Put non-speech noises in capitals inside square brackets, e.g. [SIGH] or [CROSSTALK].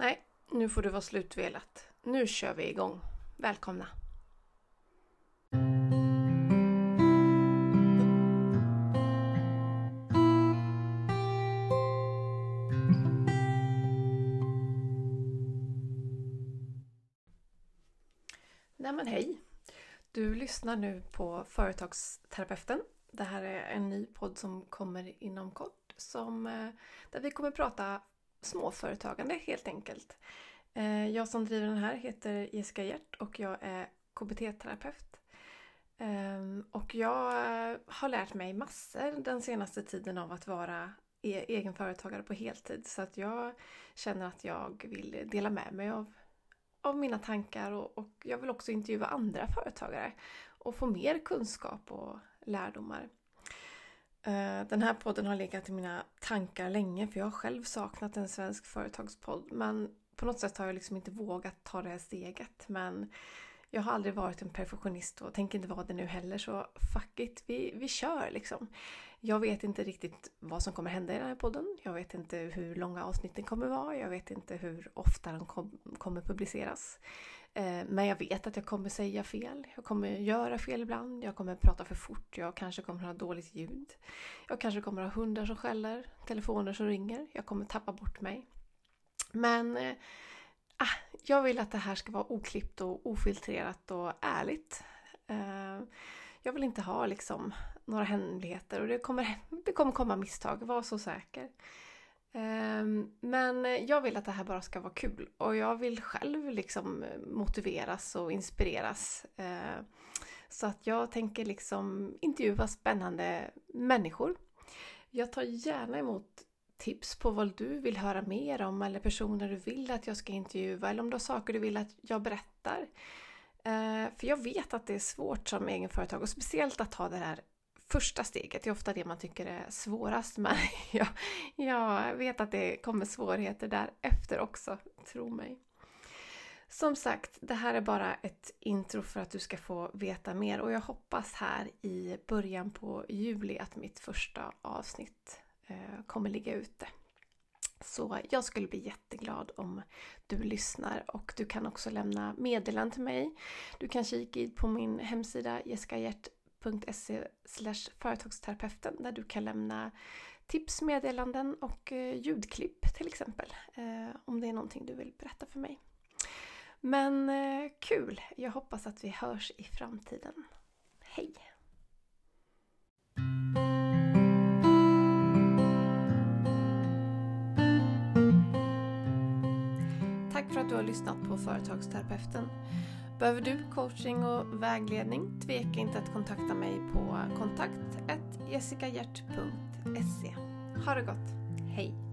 Nej, nu får det vara slutvelat. Nu kör vi igång. Välkomna! Nej men hej! Du lyssnar nu på Företagsterapeuten. Det här är en ny podd som kommer inom kort som, eh, där vi kommer prata småföretagande helt enkelt. Eh, jag som driver den här heter Jessica Hjert och jag är KBT-terapeut. Ehm, och jag har lärt mig massor den senaste tiden av att vara e-, egenföretagare på heltid. Så att jag känner att jag vill dela med mig av, av mina tankar och, och jag vill också intervjua andra företagare och få mer kunskap och lärdomar. Eh, den här podden har legat i mina tankar länge för jag har själv saknat en svensk företagspodd. Men på något sätt har jag liksom inte vågat ta det här steget. Men jag har aldrig varit en perfektionist och tänker inte vara det nu heller så fuck it, vi, vi kör liksom. Jag vet inte riktigt vad som kommer hända i den här podden. Jag vet inte hur långa avsnitten kommer vara. Jag vet inte hur ofta de kom, kommer publiceras. Eh, men jag vet att jag kommer säga fel. Jag kommer göra fel ibland. Jag kommer prata för fort. Jag kanske kommer ha dåligt ljud. Jag kanske kommer ha hundar som skäller. Telefoner som ringer. Jag kommer tappa bort mig. Men eh, ah, jag vill att det här ska vara oklippt och ofiltrerat och ärligt. Eh, jag vill inte ha liksom några hemligheter och det kommer, [LAUGHS] det kommer komma misstag, var så säker. Eh, men jag vill att det här bara ska vara kul och jag vill själv liksom motiveras och inspireras. Eh, så att jag tänker liksom intervjua spännande människor. Jag tar gärna emot tips på vad du vill höra mer om eller personer du vill att jag ska intervjua eller om du har saker du vill att jag berättar. Eh, för jag vet att det är svårt som egenföretag och speciellt att ta det här första steget Det är ofta det man tycker är svårast men [LAUGHS] jag, jag vet att det kommer svårigheter därefter också, tro mig. Som sagt, det här är bara ett intro för att du ska få veta mer och jag hoppas här i början på juli att mitt första avsnitt Eh, kommer ligga ute. Så jag skulle bli jätteglad om du lyssnar och du kan också lämna meddelanden till mig. Du kan kika in på min hemsida jessicahjert.se företagsterapeuten där du kan lämna tips, meddelanden och eh, ljudklipp till exempel. Eh, om det är någonting du vill berätta för mig. Men kul! Jag hoppas att vi hörs i framtiden. Hej! Tack för att du har lyssnat på Företagsterapeuten. Behöver du coaching och vägledning? Tveka inte att kontakta mig på kontakt jessicahjert.se. Ha det gott! Hej!